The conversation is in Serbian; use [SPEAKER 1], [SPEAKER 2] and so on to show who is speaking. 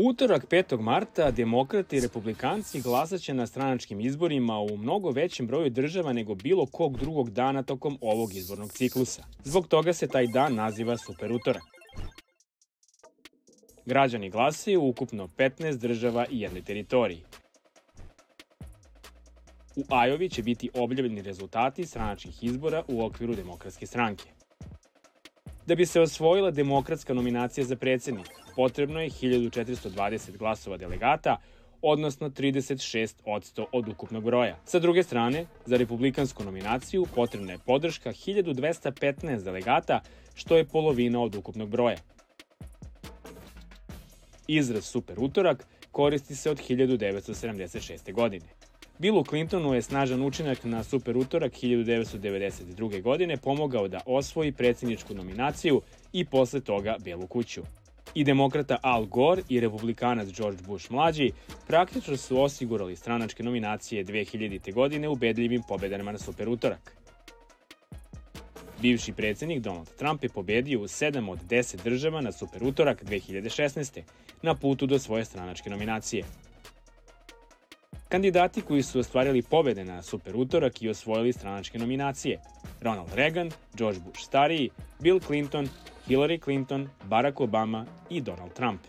[SPEAKER 1] Utorak 5. marta demokrati i republikanci glasaće na stranačkim izborima u mnogo većem broju država nego bilo kog drugog dana tokom ovog izbornog ciklusa. Zbog toga se taj dan naziva super utorak. Građani glasaju u ukupno 15 država i jednoj teritoriji. U Ajovi će biti objavljeni rezultati stranačkih izbora u okviru demokratske stranke. Da bi se osvojila demokratska nominacija za predsednika, potrebno je 1420 glasova delegata, odnosno 36% od ukupnog broja. Sa druge strane, za republikansku nominaciju potrebna je podrška 1215 delegata, što je polovina od ukupnog broja. Izraz super utorak koristi se od 1976. godine. Billu Clintonu je snažan učinak na super utorak 1992. godine pomogao da osvoji predsjedničku nominaciju i posle toga Belu kuću. I demokrata Al Gore i republikanac George Bush mlađi praktično su osigurali stranačke nominacije 2000. godine ubedljivim pobedama na super utorak. Bivši predsednik Donald Trump je pobedio u 7 od 10 država na super utorak 2016. na putu do svoje stranačke nominacije. Kandidati koji su ostvarili pobede na Super utorak i osvojili stranačke nominacije Ronald Reagan, George Bush stariji, Bill Clinton, Hillary Clinton, Barack Obama i Donald Trump.